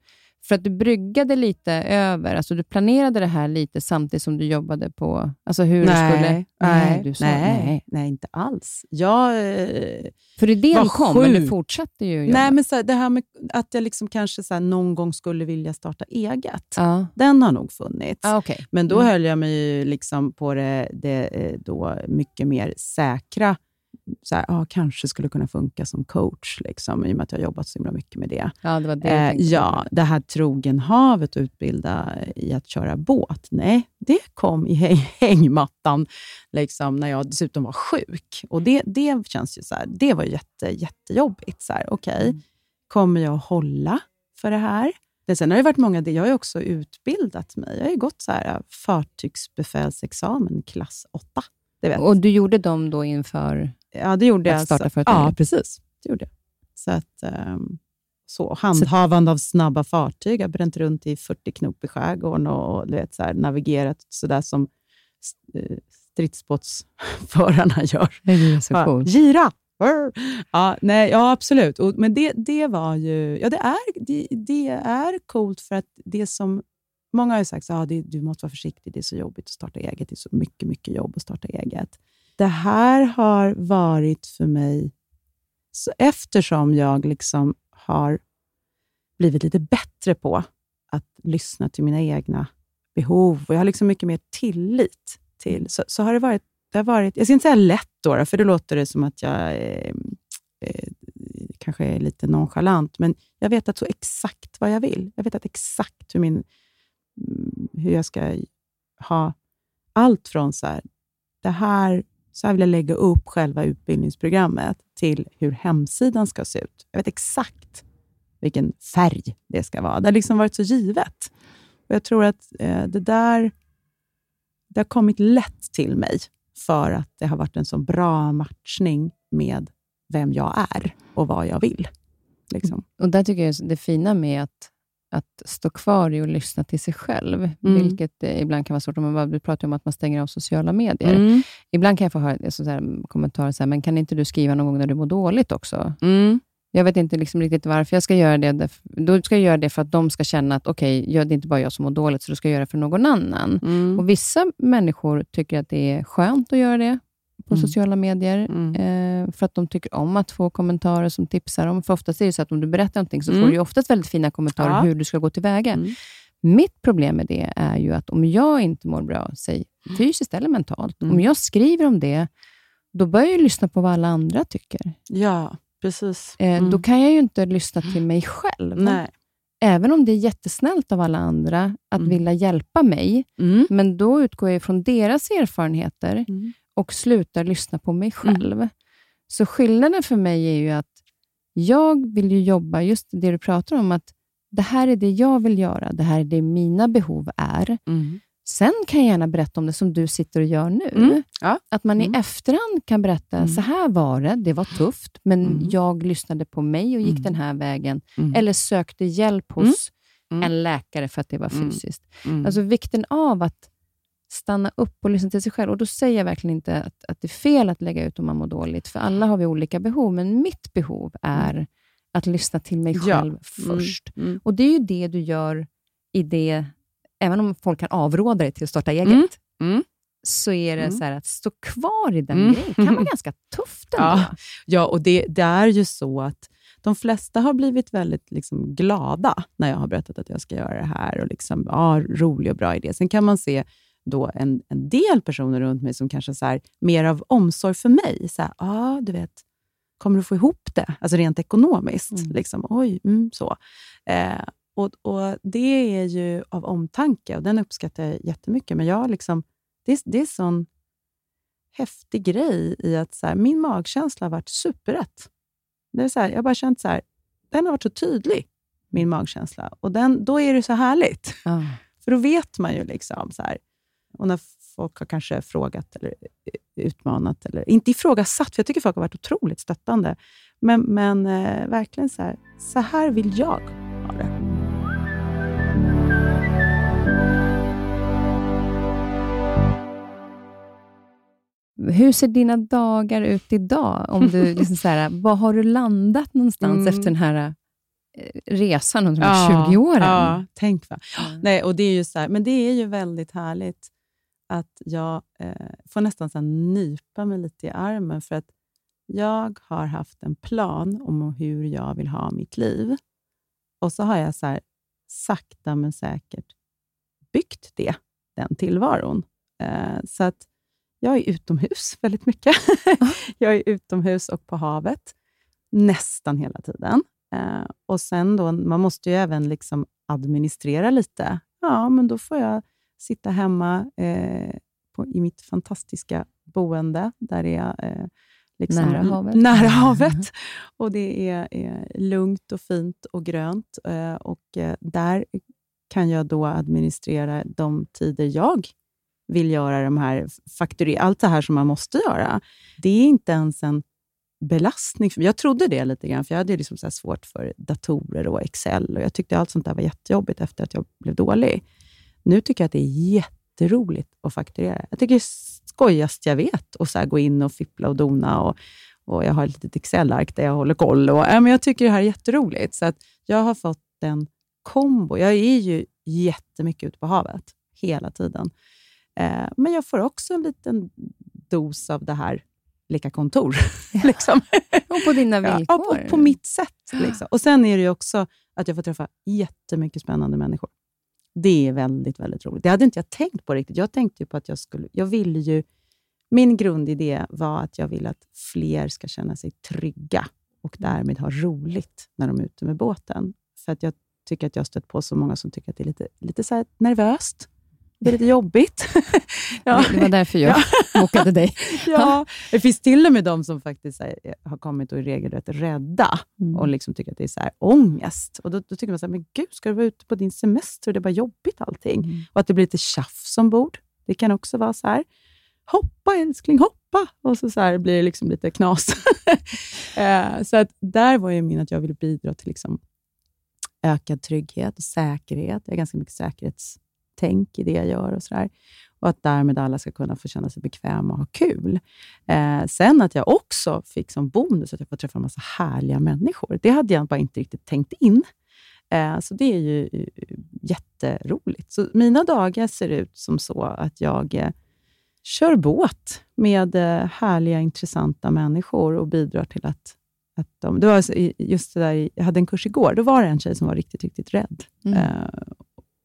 för att du bryggade lite över, alltså du planerade det här lite samtidigt som du jobbade på, alltså hur nej, du skulle... nej, du sa, nej, nej. nej, inte alls. Jag, eh, För idén Vad kom, men du fortsatte ju jobba. nej, men så här, det här med att jag liksom kanske så här, någon gång skulle vilja starta eget, Ja, den har nog funnits. ah, okej. Men då Mm. höll jag mig ju liksom på det, det eh, då mycket mer säkra. Så här, ja, kanske skulle kunna funka som coach, liksom, i och med att jag har jobbat så himla mycket med det. Ja, det var det Eh, ja, det här trogenhavet, utbilda i att köra båt. Nej, det kom i häng, (laughs) hängmattan liksom, när jag dessutom var sjuk. Och Det, det känns ju så här, det var jätte, jättejobbigt. Så här, Okej, Mm. kommer jag att hålla för det här? Det, sen har det varit många, jag har ju också utbildat mig. Jag har ju gått så här, fartygsbefälsexamen klass 8. Det vet. Och du gjorde dem då inför... Ja, det gjorde Att jag. starta företaget? Ja, precis. Det gjorde jag. Så att, ehm, så, handhavande av snabba fartyg. Jag har bränt runt i 40 knop i skärgården och du vet, så här, navigerat sådär som eh, stridsbåtsförarna (laughs) gör. Det är så coolt. Gira! Ja, nej, ja, absolut. Och, men det, det var ju... Ja, det är, det, det är coolt för att det som... Många har ju sagt att ah, det, du måste vara försiktig, det är så jobbigt att starta eget. Det är så mycket, mycket jobb att starta eget. Det här har varit för mig, så eftersom jag liksom har blivit lite bättre på att lyssna till mina egna behov och jag har liksom mycket mer tillit till, så, så har det varit, det har varit, jag ska inte säga lätt då, för då låter det som att jag eh, eh, kanske är lite nonchalant, men jag vet att så exakt vad jag vill. Jag vet att exakt hur, min, mm, hur jag ska ha allt från så här, det här, så här vill jag lägga upp själva utbildningsprogrammet till hur hemsidan ska se ut. Jag vet exakt vilken färg det ska vara. Det har liksom varit så givet. Och jag tror att eh, det där det har kommit lätt till mig för att det har varit en så bra matchning med vem jag är och vad jag vill. Liksom. Och där tycker jag det fina med att, att stå kvar i och lyssna till sig själv, Mm. vilket eh, ibland kan vara svårt. Man bara, du pratar om att man stänger av sociala medier. Mm. Ibland kan jag få höra så här, kommentarer, så här, men kan inte du skriva någon gång när du mår dåligt också? Mm. Jag vet inte liksom riktigt varför jag ska göra det. Då ska jag göra det för att de ska känna att okej, okay, det är inte bara jag som mår dåligt, så då ska jag göra det för någon annan. Mm. Och Vissa människor tycker att det är skönt att göra det på Mm. sociala medier, Mm. eh, för att de tycker om att få kommentarer som tipsar om. För oftast är det så att om du berättar någonting, så Mm. får du ju oftast väldigt fina kommentarer Ja. hur du ska gå tillväga. Mm. Mitt problem med det är ju att om jag inte mår bra, säg fysiskt eller mentalt, Mm. om jag skriver om det, då börjar jag lyssna på vad alla andra tycker. Ja, precis. Eh, Mm. Då kan jag ju inte lyssna till mig själv. Nej. Även om det är jättesnällt av alla andra att Mm. vilja hjälpa mig, Mm. men då utgår jag från deras erfarenheter Mm. Och slutar lyssna på mig själv. Så skillnaden för mig är ju att jag vill ju jobba, just det du pratar om, att det här är det jag vill göra, det här är det mina behov är. Mm. Sen kan jag gärna berätta om det som du sitter och gör nu. Mm. Ja. Att man Mm. i efterhand kan berätta, Mm. så här var det, det var tufft, men Mm. jag lyssnade på mig och gick Mm. den här vägen. Mm. Eller sökte hjälp hos Mm. en läkare för att det var Mm. fysiskt. Mm. Alltså vikten av att stanna upp och lyssna till sig själv. Och Då säger jag verkligen inte att, att det är fel att lägga ut om man mår dåligt, för alla har vi olika behov, men mitt behov är att lyssna till mig Ja. själv Mm. först. Mm. Och det är ju det du gör i det, även om folk kan avråda dig till att starta eget, Mm. Mm. så är det Mm. så här att stå kvar i den Mm. grejen kan vara (laughs) ganska tufft ändå. Ja. Ja, och det, det är ju så att de flesta har blivit väldigt liksom, glada när jag har berättat att jag ska göra det här. och liksom, ja, Rolig och bra idé. Sen kan man se då en, en del personer runt mig som kanske så här, mer av omsorg för mig. Så här, ah, du vet, kommer du få ihop det? Alltså rent ekonomiskt. Mm. Liksom, Oj, mm, så. Eh, och, och Det är ju av omtanke och den uppskattar jag jättemycket. Men jag liksom, det, är- det är sån häftig grej i att så här, min magkänsla har varit superrätt. Det är så här, jag har bara känt så här, den har varit så tydlig, min magkänsla. Och den, då är det så härligt. Ja. (laughs) För då vet man ju liksom så här, och när folk har kanske frågat eller utmanat, eller inte ifrågasatt, för jag tycker folk har varit otroligt stöttande. Men, men eh, verkligen så här, så här vill jag ha det. Hur ser dina dagar ut idag? Om du, (laughs) liksom så här, var har du landat någonstans mm. efter den här eh, resan under de här ja, 20 åren? Ja, tänk va. Ja. Nej, och det är ju så här, men det är ju väldigt härligt att jag eh, får nästan så nypa mig lite i armen, för att jag har haft en plan om hur jag vill ha mitt liv. Och så har jag så här, sakta men säkert byggt det, den tillvaron. Eh, så att jag är utomhus väldigt mycket. (laughs) jag är utomhus och på havet nästan hela tiden. Eh, och sen då, man måste ju även liksom administrera lite. Ja, men då får jag sitta hemma eh, på, i mitt fantastiska boende, där är jag eh, liksom, nära havet. (laughs) Nära (laughs) havet. Och det är, är lugnt och fint och grönt. Eh, och eh, där kan jag då administrera de tider jag vill göra de här fakturera, allt det här som man måste göra. Det är inte ens en belastning. Jag trodde det lite grann, för jag hade liksom så svårt för datorer och Excel. och Jag tyckte allt sånt där var jättejobbigt efter att jag blev dålig. Nu tycker jag att det är jätteroligt att fakturera. Jag tycker det är skojigast jag vet att så gå in och fippla och dona. Och, och Jag har ett litet Excel-ark där jag håller koll. Och, ja, men jag tycker det här är jätteroligt. Så att jag har fått en kombo. Jag är ju jättemycket ute på havet hela tiden. Eh, men jag får också en liten dos av det här leka kontor. (laughs) liksom. och på dina (laughs) villkor. Ja, på, på mitt sätt. Liksom. Och Sen är det också att jag får träffa jättemycket spännande människor. Det är väldigt, väldigt roligt. Det hade inte jag tänkt på riktigt. Jag tänkte på att jag skulle... Jag ville ju... Min grundidé var att jag vill att fler ska känna sig trygga och därmed ha roligt när de är ute med båten. För att jag tycker att jag har stött på så många som tycker att det är lite, lite så nervöst det är lite jobbigt. (laughs) ja. Det var därför jag (laughs) bokade dig. (laughs) ja, det finns till och med de som faktiskt här, har kommit och i regelrätt rädda mm. och liksom tycker att det är så här, ångest. Och då, då tycker man så här, men gud, ska du vara ute på din semester och det är bara jobbigt allting? Mm. Och att det blir lite tjafs ombord. Det kan också vara så här, hoppa älskling, hoppa! Och så, så här, blir det liksom lite knas. Eh, så att där var ju min att jag ville bidra till liksom ökad trygghet och säkerhet. Jag är ganska mycket säkerhets tänk i det jag gör och sådär. Och att därmed alla ska kunna få känna sig bekväma och ha kul. Eh, sen att jag också fick som bonus att jag får träffa en massa härliga människor. Det hade jag bara inte riktigt tänkt in. Eh, så det är ju eh, jätteroligt. Så mina dagar ser ut som så att jag eh, kör båt med eh, härliga, intressanta människor och bidrar till att att de, det var just det där, jag hade en kurs igår. Då var det en tjej som var riktigt, riktigt rädd. Mm. Eh,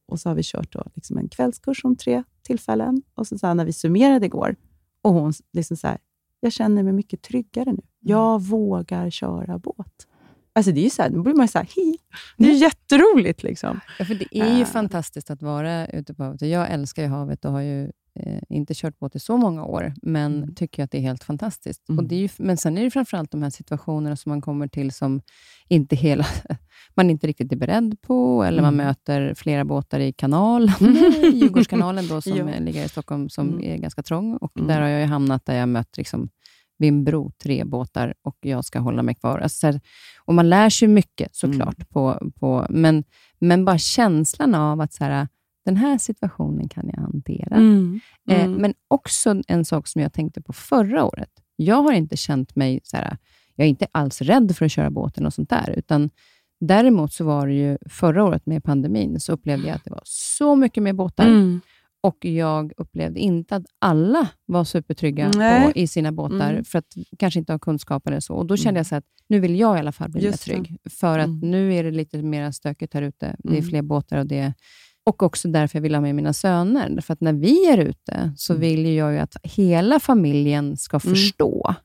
och så har vi kört då liksom en kvällskurs om tre tillfällen. Och så, så här, när vi summerade igår, och hon liksom så här, jag känner mig mycket tryggare nu. Mm. Jag vågar köra båt. Alltså det är ju så här, då blir man så här, hi. Det är mm. jätteroligt. Liksom. Ja, för det är ju uh. fantastiskt att vara ute på havet. Jag älskar ju havet och har ju eh, inte kört båt i så många år, men mm. tycker att det är helt fantastiskt. Mm. Och det är ju, men sen är det framförallt de här situationerna som man kommer till som inte hela, (laughs) man inte riktigt är beredd på, eller mm. man möter flera båtar i kanalen, (laughs) Djurgårdskanalen då, som (laughs) ligger i Stockholm, som mm. är ganska trång. Och mm. Där har jag hamnat där jag mött liksom, vid en bro, tre båtar och jag ska hålla mig kvar. Alltså, här, och Man lär sig mycket såklart, mm. på, på, men, men bara känslan av att så här, den här situationen kan jag hantera. Mm, eh, mm. Eh, men också en sak som jag tänkte på förra året. Jag har inte känt mig så här, jag är inte alls rädd för att köra båten och sånt där, utan däremot så var det ju förra året med pandemin, så upplevde jag att det var så mycket mer båtar. Och jag upplevde inte att alla var supertrygga på, i sina båtar, mm. för att kanske inte ha kunskap eller så. Och Då kände mm. jag så att nu vill jag i alla fall bli mer trygg, för att mm. nu är det lite mer stökigt här ute. Det är mm. fler båtar och det och också därför jag vill ha med mina söner. För att när vi är ute så mm. vill jag ju att hela familjen ska mm. förstå.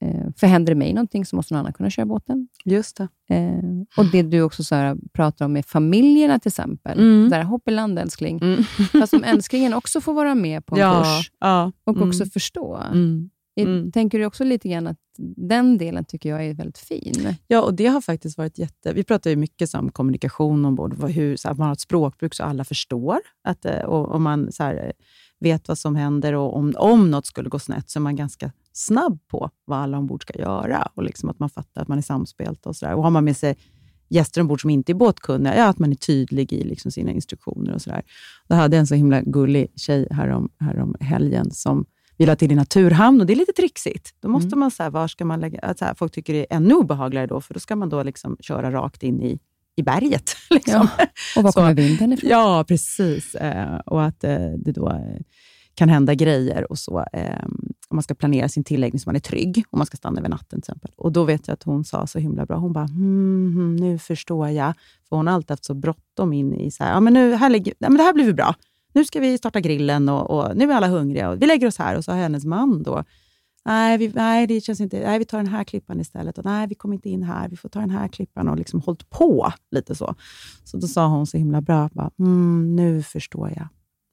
Eh, för händer det mig någonting så måste någon annan kunna köra båten. Just det. Eh, och det du också så här, pratar om med familjerna till exempel. Mm. Där, hopp i land älskling. Mm. (laughs) Fast om älsklingen också får vara med på en ja, kurs ja, och mm. också förstå. Mm. Mm. Tänker du också lite grann att den delen tycker jag är väldigt fin? Ja, och det har faktiskt varit jätte... Vi pratar ju mycket om kommunikation ombord, hur så här, man har ett språkbruk så alla förstår. Att, eh, och, och man så här, vet vad som händer och om, om något skulle gå snett så är man ganska snabb på vad alla ombord ska göra och liksom att man fattar att man är samspelt och sådär. Och har man med sig gäster ombord som inte är båtkunniga, ja, att man är tydlig i liksom sina instruktioner och sådär. Då hade jag en så himla gullig tjej härom, härom helgen som vi la till i naturhamn och det är lite trixigt. Då måste mm. man, så här, var ska man lägga... Så här, folk tycker det är ännu obehagligare då, för då ska man då liksom köra rakt in i, i berget. (laughs) Liksom. Ja. Och var kommer vinden ifrån? Ja, precis. Eh, och att eh, det då eh, kan hända grejer och så. Eh, om man ska planera sin tilläggning så man är trygg, om man ska stanna över natten till exempel. Och Då vet jag att hon sa så himla bra. Hon bara, hmm, nu förstår jag. För hon har alltid haft så bråttom in i, så här, ja, men nu, här ligger, ja, men det här blir bra. Nu ska vi starta grillen och, och, nu är alla hungriga och vi lägger oss här. Och så har hennes man då, nej, vi, nej, det känns inte, nej, vi tar den här klippan istället. Och, nej, vi kommer inte in här, vi får ta den här klippan. Och liksom hållit på lite så. Så då sa hon så himla bra, bara, mm, nu förstår jag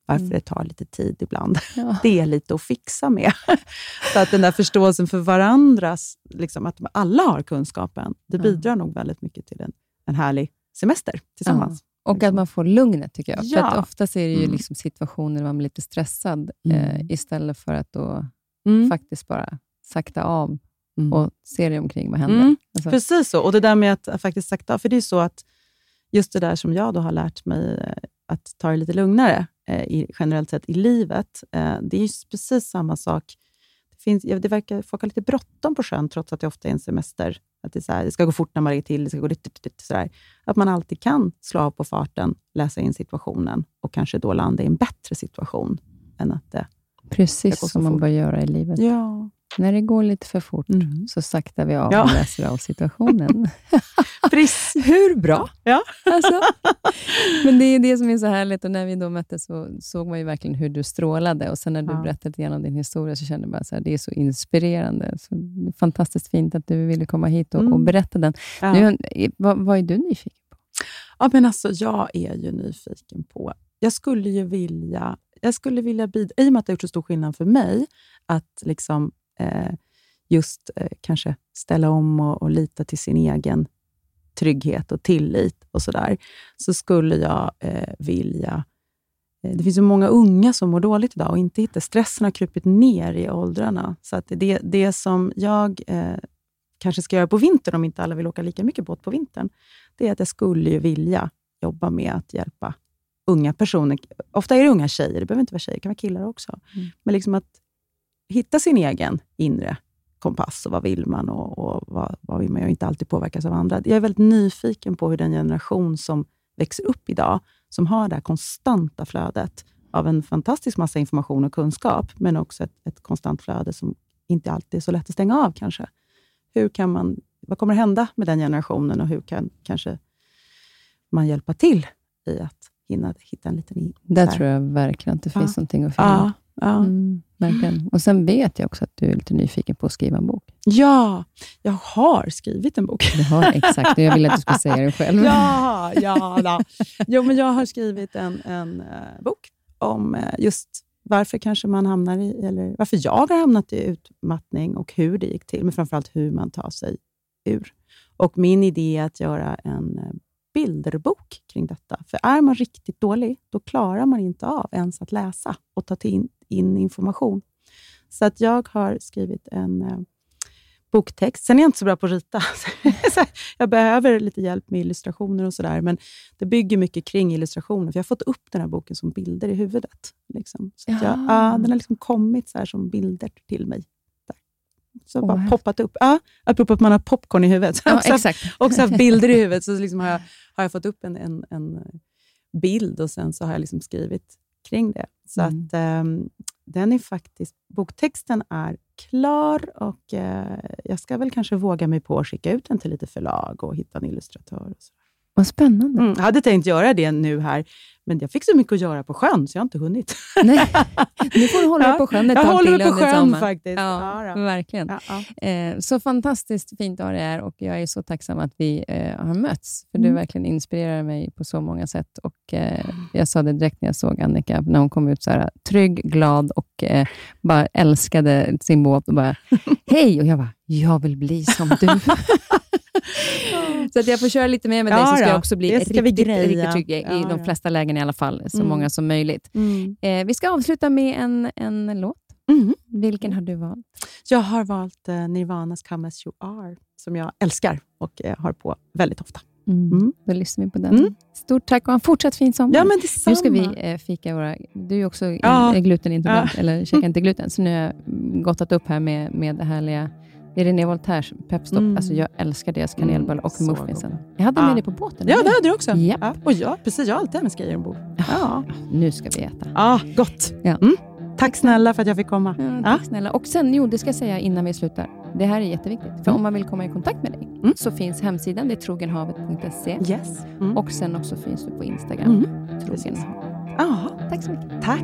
varför mm. det tar lite tid ibland. Ja. (laughs) Det är lite att fixa med. (laughs) så att den där förståelsen för varandras, liksom, att alla har kunskapen, det bidrar ja. nog väldigt mycket till en, en härlig semester tillsammans. Ja. Och att man får lugnet, tycker jag. Ja. För att oftast är det ju mm. liksom situationer där man blir lite stressad, mm. eh, istället för att då mm. faktiskt bara sakta av mm. och se dig omkring. Vad händer? Mm. Alltså. Precis så. Och det där med att faktiskt sakta av, för det är så att just det där som jag då har lärt mig, eh, att ta det lite lugnare, eh, i, generellt sett i livet. Eh, det är precis samma sak. Det, finns, det verkar, folk har lite bråttom på sjön, trots att det ofta är en semester. Att det, är så här, det ska gå fort när man är till, det ska gå lite, lite, så Att man alltid kan slå av på farten, läsa in situationen och kanske då landa i en bättre situation än att det Precis som man bör göra i livet. Ja. När det går lite för fort mm. så saktar vi av ja. och läser av situationen. (laughs) Precis. Hur bra? Ja. Alltså. Men det är det som är så härligt. Och när vi då möttes så såg man ju verkligen hur du strålade. Och sen när du ja. berättade lite om din historia så kände jag att det är så inspirerande. Så fantastiskt fint att du ville komma hit och, mm. och berätta den. Ja. Nu, vad, vad är du nyfiken på? Ja, men alltså, jag är ju nyfiken på... Jag skulle ju vilja jag skulle vilja bidra, i och med att det har gjort så stor skillnad för mig, att liksom, eh, just eh, kanske ställa om och, och, lita till sin egen trygghet och tillit och sådär, så skulle jag eh, vilja... Eh, det finns så många unga som mår dåligt idag och inte hittar... Stressen har krupit ner i åldrarna. Så att det, det som jag eh, kanske ska göra på vintern, om inte alla vill åka lika mycket båt på vintern, det är att jag skulle vilja jobba med att hjälpa unga personer. Ofta är det unga tjejer, det behöver inte vara tjejer, det kan vara killar också. Mm. Men liksom att hitta sin egen inre kompass och vad vill man och, och vad, vad vill man och inte alltid påverkas av andra. Jag är väldigt nyfiken på hur den generation som växer upp idag, som har det här konstanta flödet av en fantastisk massa information och kunskap, men också ett, ett konstant flöde som inte alltid är så lätt att stänga av kanske. Hur kan man, vad kommer hända med den generationen och hur kan kanske man hjälpa till i att hinna hitta en liten... Där tror jag verkligen att det finns ja. någonting att fylla. Ja. Ja. Mm, verkligen. Och Sen vet jag också att du är lite nyfiken på att skriva en bok. Ja, jag har skrivit en bok. Du har, exakt. Jag ville att du skulle säga det själv. ja, ja då. Jo, men jag har skrivit en, en uh, bok om uh, just varför kanske man hamnar i, eller varför jag har hamnat i utmattning och hur det gick till, men framförallt hur man tar sig ur. Och Min idé är att göra en uh, bilderbok kring detta. För är man riktigt dålig, då klarar man inte av ens att läsa och ta in, in information. Så att jag har skrivit en eh, boktext. Sen är jag inte så bra på att rita. (laughs) jag behöver lite hjälp med illustrationer och sådär, men det bygger mycket kring illustrationer. För jag har fått upp den här boken som bilder i huvudet. Liksom. Så jag, ja, den har liksom kommit så som bilder till mig. Så oh, bara poppat upp. Ja, apropå att man har popcorn i huvudet. Ja, också, exakt. Haft, också haft bilder i (laughs) huvudet. Så liksom har, jag, har jag fått upp en, en, en bild och sen så har jag liksom skrivit kring det. Så mm. att um, den är faktiskt, boktexten är klar och uh, jag ska väl kanske våga mig på att skicka ut den till lite förlag och hitta en illustratör. Och så. Vad spännande. Mm, jag hade tänkt göra det nu här, men jag fick så mycket att göra på sjön, så jag har inte hunnit. Nej, nu får du hålla (laughs) ja, på sjön ett tag till under sommaren. Jag håller på sjön faktiskt. Ja, ja verkligen. Ja, eh, så fantastiskt fint att ha dig här och jag är så tacksam att vi eh, har mötts, för mm. du verkligen inspirerar mig på så många sätt. Och eh, Jag sa det direkt när jag såg Annika, när hon kom ut så här, trygg, glad och eh, bara älskade sin båt och bara, (laughs) hej! Och jag bara, jag vill bli som du. (laughs) (laughs) Så att jag får köra lite mer med dig, Ja så ska jag också bli riktigt, riktigt trygg i Ja de flesta lägen i alla fall, så Mm. många som möjligt. Mm. Eh, vi ska avsluta med en, en låt. Mm. Vilken har du valt? Jag har valt eh, Nirvanas Come As You Are, som jag älskar och eh, har på väldigt ofta. Mm. Då lyssnar vi på den. Mm. Stort tack och en fortsatt fin sommar. Ja, men detsamma. Nu ska vi eh, fika våra... Du är också Ja. ja. glutenintolerant, eller käkar (laughs) inte gluten, så nu har jag mm, gottat upp här med, med det härliga René Voltaires pepstop. Mm. Alltså, jag älskar deras kanelbulle och så muffinsen. Jag hade med Ja. dig på båten. Ja, det hade du också. Japp. Ja, och ja, precis. Jag har alltid hennes grejer ombord. Ja. Nu ska vi äta. Ja, gott. Ja. Mm. Tack snälla för att jag fick komma. Ja, tack snälla. Och sen, jo, det ska jag säga innan vi slutar. Det här är jätteviktigt. För Mm. om man vill komma i kontakt med dig Mm. så finns hemsidan, det är trogenhavet.se. Yes. Mm. Och sen också finns du på Instagram. Mm. Trogenhavet. Ja, Tack så mycket. tack.